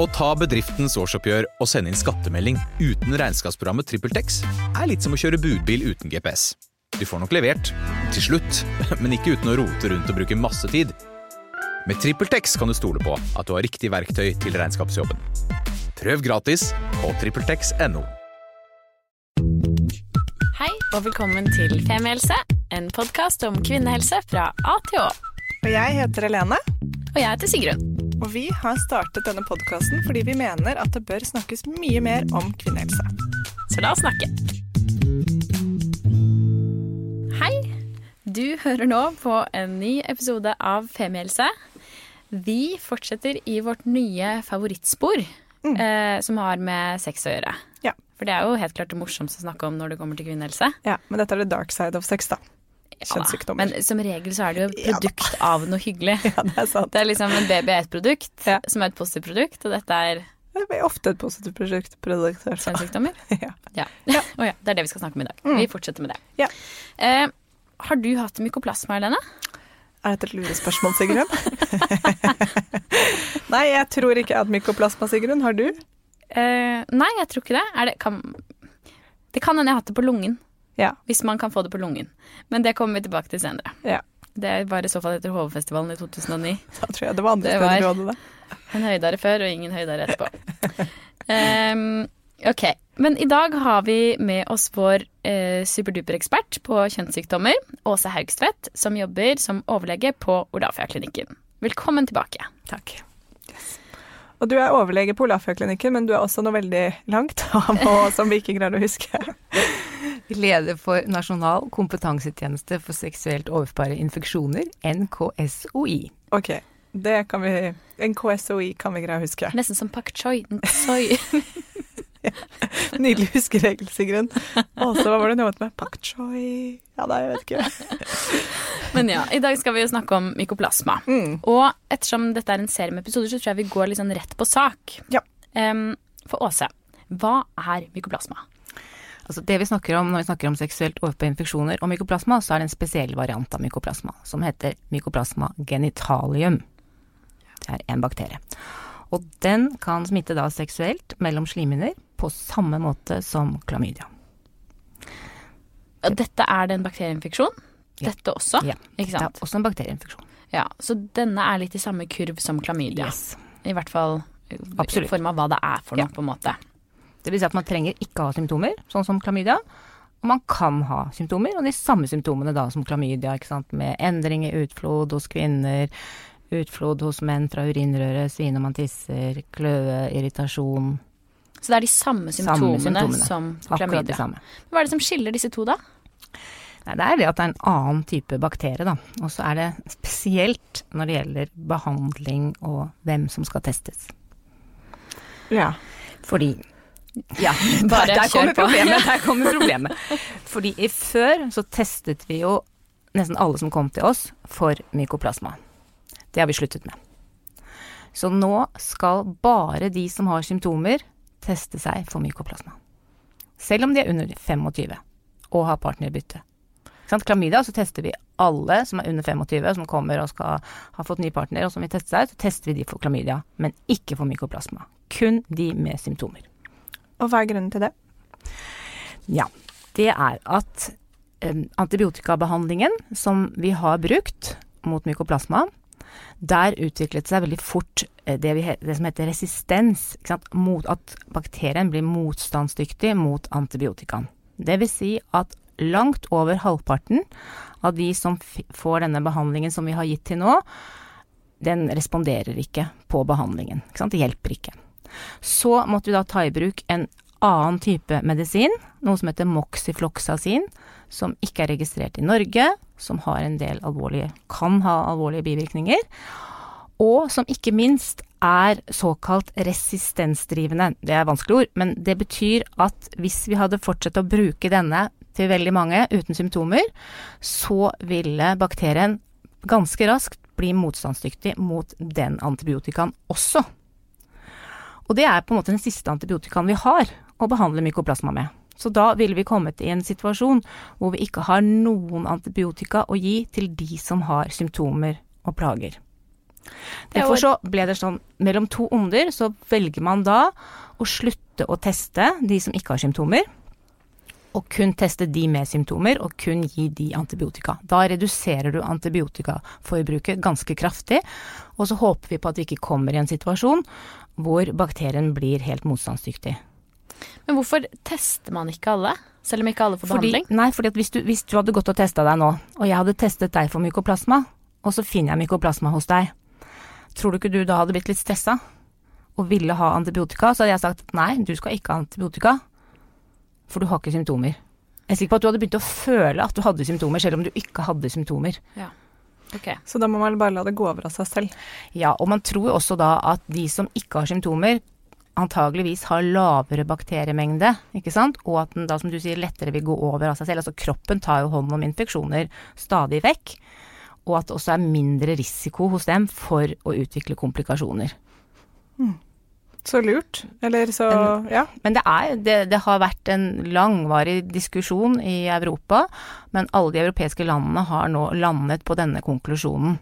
Å ta bedriftens årsoppgjør og sende inn skattemelding uten regnskapsprogrammet TrippelTex er litt som å kjøre budbil uten GPS. Du får nok levert, til slutt, men ikke uten å rote rundt og bruke masse tid. Med TrippelTex kan du stole på at du har riktig verktøy til regnskapsjobben. Prøv gratis på TrippelTex.no. Hei og velkommen til Femihelse, en podkast om kvinnehelse fra A til Å. Og jeg heter Helene, Og jeg heter Sigrun. Og vi har startet denne podkasten fordi vi mener at det bør snakkes mye mer om kvinnehelse. Så la oss snakke. Hei. Du hører nå på en ny episode av Femihelse. Vi fortsetter i vårt nye favorittspor, eh, som har med sex å gjøre. Ja. For det er jo helt klart det morsomste å snakke om når det kommer til kvinnehelse. ja, Men dette er the dark side of sex, da. Ja, Men som regel så er det jo produkt Ja av noe hyggelig. Ja, det er sant. Det er liksom en baby er et produkt, Ja. som er et positivt produkt, og dette er Det er ofte et positivt produkt. produkt kjønnssykdommer. Ja. Ja. Å ja, det er det vi skal snakke om i dag. Vi fortsetter med det. Ja. Eh, har du hatt mykoplasma, Helene? Er dette et lurespørsmål, Sigrun? Nei, jeg tror ikke jeg har hatt mykoplasma, Sigrun. Har du? Eh, nei, jeg tror ikke det. Det kan det kan hende jeg har hatt det på lungen. Ja. Hvis man kan få det på lungen. Men det kommer vi tilbake til senere. ja. Det var i så fall etter HV-festivalen i 2009. Da tror jeg det var andre steder du hadde det. En høydare før og ingen høydare etterpå. um, ok, men i dag har vi med oss vår eh, superduper-ekspert på kjønnssykdommer, Åse Haugstvedt, som jobber som overlege på Olafia-klinikken. Velkommen tilbake. Takk. Og du er overlege på Olafia-klinikken, men du er også noe veldig langt og som vi ikke greier å huske. Leder for Nasjonal kompetansetjeneste for seksuelt overførbare infeksjoner, NKSOI. Ok, det kan vi NKSOI kan vi greie å huske. Nesten som pak choi. Soy. Nydelig huskeregel, Sigrun. Og så hva var det noe med pak choi Ja, nei, jeg vet ikke. Men ja, i dag skal vi jo snakke om mykoplasma. Mm. Og ettersom dette er en serie med episoder, så tror jeg vi går litt sånn rett på sak. Ja. Um, for Åse, hva er mykoplasma? Altså det vi snakker om når vi snakker om seksuelt overførte infeksjoner og mykoplasma, så er det en spesiell variant av mykoplasma som heter mykoplasma genitalium. Det er en bakterie. Og den kan smitte da seksuelt mellom slimhinner på samme måte som klamydia. Dette er det en bakterieinfeksjon? Ja. Dette også? Ja, Ikke sant? er også en bakterieinfeksjon. Ja, så denne er litt i samme kurv som klamydia. Yes. I hvert fall i form av hva det er for noe, Ja. på en måte. Det vil si at man trenger ikke ha symptomer, sånn som klamydia. Og man kan ha symptomer, og de samme symptomene da som klamydia, ikke sant, med endring i utflod hos kvinner, utflod hos menn fra urinrøret, svine når man tisser, kløe, irritasjon, Så det er de samme symptomene, symptomene. som klamydia. samme. Hva er det som skiller disse to, da? Nei, det er det at det er en annen type bakterie, da. Og så er det spesielt når det gjelder behandling og hvem som skal testes. Ja. Fordi Ja, Bare der, der kjør kommer på. problemet. Der kommer problemet. Fordi i før så testet vi jo nesten alle som kom til oss for mykoplasma. Det har vi sluttet med. Så nå skal bare de som har symptomer, teste seg for mykoplasma. Selv om de er under 25 og har partnerbytte. Klamydia, så tester vi alle som er under 25, som kommer og skal ha fått ny partner, og som vil teste seg, så tester vi de for klamydia, men ikke for mykoplasma. Kun de med symptomer. Og hva er grunnen til det? Ja, det er at eh, antibiotikabehandlingen som vi har brukt mot mykoplasma, der utviklet seg veldig fort eh, det, vi, det som heter resistens? Mot at bakterien blir motstandsdyktig mot antibiotikaen. Vil si at langt over halvparten av de som får denne behandlingen som vi har gitt til nå, den responderer ikke på behandlingen. Ikke? Det hjelper ikke. Så måtte vi da ta i bruk en annen type medisin, noe som heter moxifloxacin, som ikke er registrert i Norge, som har en del alvorlige, kan ha alvorlige bivirkninger, og som ikke minst er såkalt resistensdrivende. Det er vanskelig ord, men det betyr at hvis vi hadde fortsatt å bruke denne til veldig mange uten symptomer, så ville bakterien ganske raskt bli motstandsdyktig mot den antibiotikaen også. Og det er på en måte den siste antibiotikaen vi har å behandle mykoplasma med. Så da ville vi kommet i en situasjon hvor vi ikke har noen antibiotika å gi til de som har symptomer og plager. Er Derfor så ble det sånn mellom to onder så velger man da å slutte å teste de som ikke har symptomer, og kun teste de med symptomer, og kun gi de antibiotika. Da reduserer du antibiotikaforbruket ganske kraftig, og så håper vi på at vi ikke kommer i en situasjon hvor bakterien blir helt motstandsdyktig. Men hvorfor tester man ikke alle? Selv om ikke alle får Fordi, behandling? nei, fordi hvis du, hvis du hadde gått og testa deg nå, og jeg hadde testet deg for mykoplasma, og så finner jeg mykoplasma hos deg, tror du ikke du da hadde blitt litt stressa og ville ha antibiotika? Så hadde jeg sagt nei, du skal ikke ha antibiotika, for du har ikke symptomer. Jeg er sikker på at du hadde begynt å føle at du hadde symptomer, selv om du ikke hadde symptomer. Ok. Så da må man bare la det gå over av seg selv. Ja, og man tror jo også da at de som ikke har symptomer, antageligvis har lavere bakteriemengde, ikke sant, og at den da, som du sier, lettere vil gå over av seg selv. Altså kroppen tar jo hånd om infeksjoner stadig vekk, og at det også er mindre risiko hos dem for å utvikle komplikasjoner. Så lurt. Eller så Ja. Men det, er, det, det har vært en langvarig diskusjon i Europa, men alle de europeiske landene har nå landet på denne konklusjonen.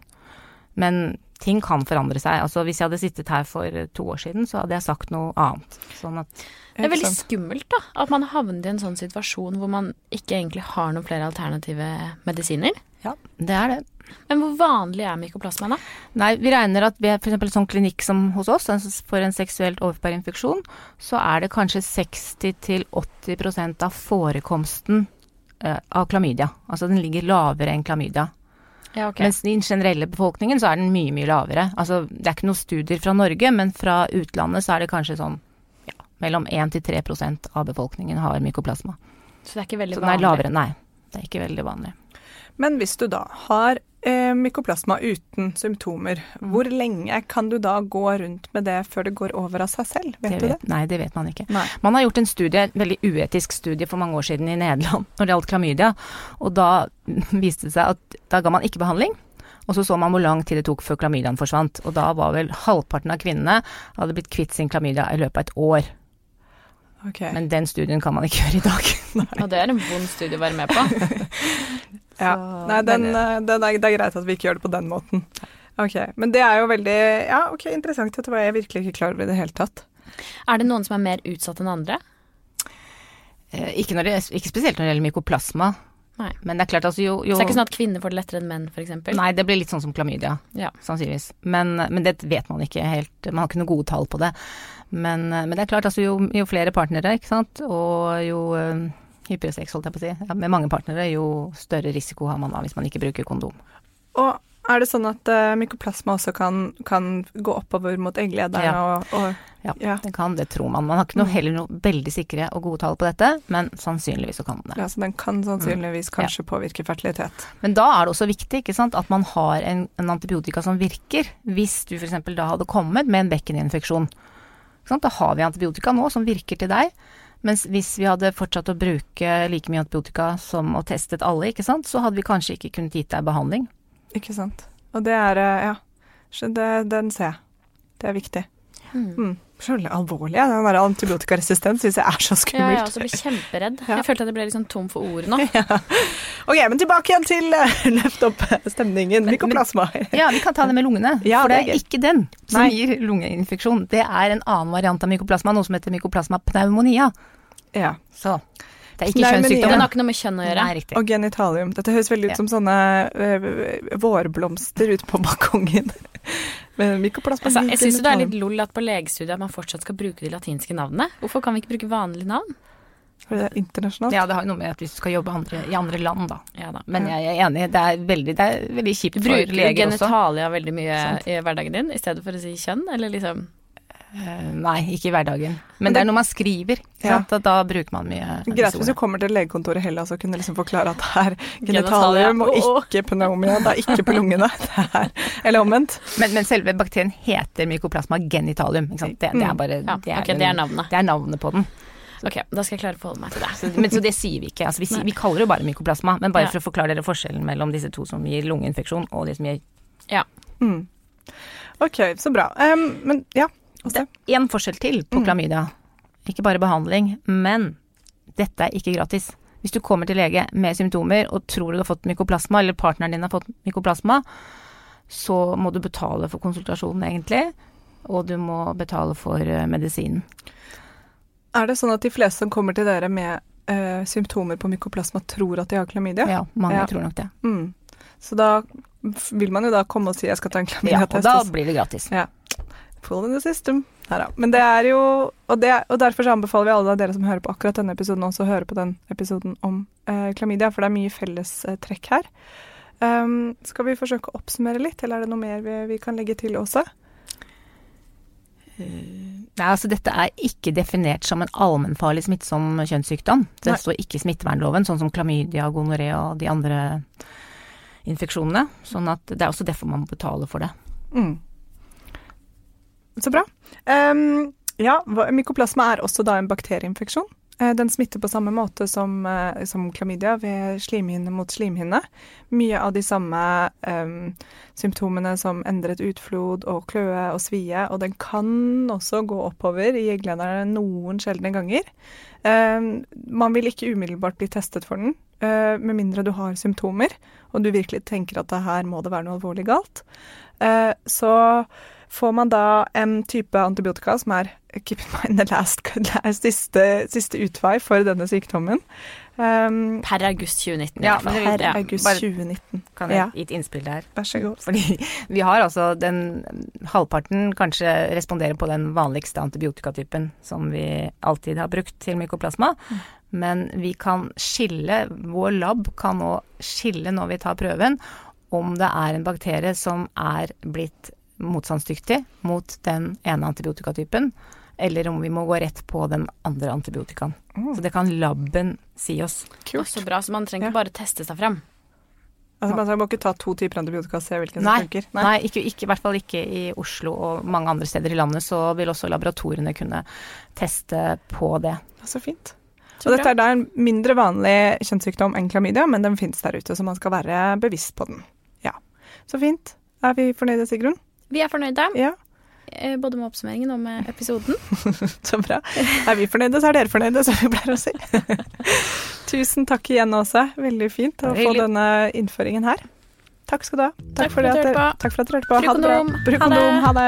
Men ting kan forandre seg. Altså hvis jeg hadde sittet her for to år siden, så hadde jeg sagt noe annet. Sånn at Det er veldig skummelt da, at man havner i en sånn situasjon hvor man ikke egentlig har noen flere alternative medisiner. ja, det er det. Men hvor vanlig er mykoplasma da? Nei, vi regner at ved f.eks. en sånn klinikk som hos oss, for en seksuelt overførbar infeksjon, så er det kanskje 60-80% av forekomsten eh, av klamydia. Altså den ligger lavere enn klamydia. Ja, okay. Mens i den generelle befolkningen så er den mye, mye lavere. Altså det er ikke noen studier fra Norge, men fra utlandet så er det kanskje sånn ja, mellom 1-3% av befolkningen har mykoplasma. Så det er ikke veldig Så den er vanlig. lavere, nei. Det er ikke veldig vanlig. Men hvis du da har eh, mykoplasma uten symptomer, Mm. hvor lenge kan du da gå rundt med det før det går over av seg selv? Vet Det du det? nei, det vet man ikke. Nei. Man har gjort en studie, en veldig uetisk studie for mange år siden i Nederland når det gjaldt klamydia, og da viste det seg at da ga man ikke behandling. Og så så man hvor lang tid det tok før klamydiaen forsvant. Og da var vel halvparten av kvinnene hadde blitt kvitt sin klamydia i løpet av et år. Okay. Men den studien kan man ikke gjøre i dag. Og det er en vond studie å være med på. Ja. Så- Nei, den, eh, den er, det er greit at vi ikke gjør det på den måten. Ok, Men det er jo veldig Ja, ok, interessant. Dette var jeg virkelig ikke klar over i det hele tatt. Er det noen som er mer utsatt enn andre? Eh, Ikke, når det, ikke spesielt når det gjelder mykoplasma. Nei. Men det er klart, altså jo, jo Så det er ikke sånn at kvinner får det lettere enn menn, f.eks.? Nei, det blir litt sånn som klamydia, Ja. sannsynligvis. Men, men det vet man ikke helt. Man har ikke noe gode tall på det. Men, men det er klart, altså jo, jo flere partnere, ikke sant, og jo eh, hyppigere sex, holdt jeg på å si, ja, med mange partnere, jo større risiko har man da hvis man ikke bruker kondom. Og er det sånn at uh, mykoplasma også kan, kan gå oppover mot egglederen Ja. og, og Ja, Ja. det kan, det tror man. Man har ikke noe, heller noe veldig sikre og gode tall på dette, men sannsynligvis så kan den det. ja, så den kan sannsynligvis Mm. kanskje påvirke fertilitet. Men da er det også viktig ikke sant, at man har en, en antibiotika som virker. Hvis du f.eks. da hadde kommet med en bekkeninfeksjon. Da har vi antibiotika nå som virker til deg. Mens hvis vi hadde fortsatt å bruke like mye antibiotika som og testet alle, ikke sant, så hadde vi kanskje ikke kunnet gitt deg behandling. Ikke sant. Og det er eh, Ja, så det, den ser jeg. Det er viktig. Mm. Mm. Så alvorlig. ja. Den der antibiotikaresistens syns jeg er så skummelt. Ja, jeg skummelt. også ble kjemperedd. Ja. Jeg følte at jeg ble liksom tom for ord nå. Ok, men tilbake igjen til uh, løft opp stemningen. Mykoplasma. Ja, vi kan ta det med lungene. Ja, for det er er ikke den som Nei. gir lungeinfeksjon. Det er en annen variant av mykoplasma, noe som heter mykoplasma pneumonia. Ja. Så det er ikke kjønnssykdom, Den kjønnssykdom. har ikke noe med kjønn å gjøre. Nei, riktig. Og genitalium. Dette høres veldig ut Ja. som sånne uh, vårblomster ute på balkongen. med mykoplasma Altså, jeg syns det er litt lol at på legestudiet at man fortsatt skal bruke de latinske navnene. Hvorfor kan vi ikke bruke vanlige navn? For det er internasjonalt. Ja, det har jo noe med at hvis du skal jobbe andre, i andre land, da. Ja da. Men jeg er enig, det er veldig, det er veldig kjipt for bruker også. Du bruker genitalia veldig mye Sånt. i hverdagen din, i stedet for å si kjønn, eller liksom Nei, ikke i hverdagen. Men det er når man skriver, Ja. sant? Da, bruker man mye Greit hvis du kommer til legekontoret i Hellas og kunne liksom forklare at det er genitalium og ikke pneumonia. Det er ikke på lungene. Det er, eller omvendt. men, men selve bakterien heter mykoplasma genitalium, ikke sant. Det, det er bare Ja, det er, ok, det er navnet. Det er navnet på den. Ok, da skal jeg klare å forholde meg til det. Så, men, så det sier vi ikke. Altså, vi, sier, vi kaller det jo bare mykoplasma, men bare Ja. for å forklare dere forskjellen mellom disse to som gir lungeinfeksjon og de som gir Mm. Ok, så bra. Um, men ja. Det er én forskjell til på Mm. klamydia. Ikke bare behandling, men dette er ikke gratis. Hvis du kommer til lege med symptomer og tror du har fått mykoplasma, eller partneren din har fått mykoplasma, så må du betale for konsultasjonen, egentlig. Og du må betale for eh, medisinen. Er det sånn at de fleste som kommer til dere med eh, symptomer på mykoplasma, tror at de har klamydia? Ja, mange Ja. tror nok det. Mm. Så da vil man jo da komme og si 'jeg skal ta en Ja, klamydia-test'. og da blir det gratis. Pull in the system. Neida. Men det er jo og, det, og derfor så anbefaler vi alle dere som hører på akkurat denne episoden, også å høre på den episoden om eh, klamydia, for det er mye felles eh, her. Um, skal vi forsøke å oppsummere litt, eller er det noe mer vi, vi kan legge til også? Nei, altså dette er ikke definert som en allmennfarlig smittsom kjønnssykdom. Det Nei. står ikke i smittevernloven, sånn som klamydia, gonoré og de andre infeksjonene. Sånn at det er også derfor man må betale for det. Mm. Så bra. Um, ja, mykoplasma er også da en bakterieinfeksjon. Eh, Den smitter på samme måte som, eh, som klamydia ved slimhinne mot slimhinne. Mye av de samme um, symptomene som endret utflod og kløe og svie, og den kan også gå oppover i egglederne noen sjeldne ganger. Um, man vil ikke umiddelbart bli testet for den, uh, med mindre du har symptomer, og du virkelig tenker at det her må det være noe alvorlig galt. Uh, så får man da en type antibiotika som er keep in mind the last, last siste, siste utvei for denne sykdommen. Um, Per august 2019. ja, per Ja. august bare- 2019. Kan jeg Ja. gi et innspill der? Vær så god. Fordi vi har altså den halvparten kanskje responderer på den vanligste antibiotikatypen som vi alltid har brukt til mykoplasma. Men vi kan skille, vår lab kan nå skille når vi tar prøven, om det er en bakterie som er blitt motstandsdyktig mot den ene antibiotikatypen, eller om vi må gå rett på den andre antibiotikaen. Så det kan laben si oss. Kult. Så bra, så man trenger Ja. ikke bare teste seg frem. Altså, man må ikke ta to typer antibiotika og se hvilken Nei, som funker. Nei, ikke, ikke, i hvert fall ikke i Oslo og mange andre steder i landet, så vil også laboratoriene kunne teste på det. Så fint. Så og dette er da en mindre vanlig kjønnssykdom enn klamydia, men den finnes der ute, så man skal være bevisst på den. Ja. Så fint. Er vi fornøyde, Sigrun? Vi er fornøyde, Ja. eh, både med oppsummeringen og med episoden. Så bra. Er vi fornøyde, så er dere fornøyde, som vi pleier å si. Tusen takk igjen, Åse. Veldig fint å få denne innføringen her. Takk skal du ha. Takk for at du dere- hørte på. Takk for at dere hørte på. Ha det bra. Bruk kondom. Ha det.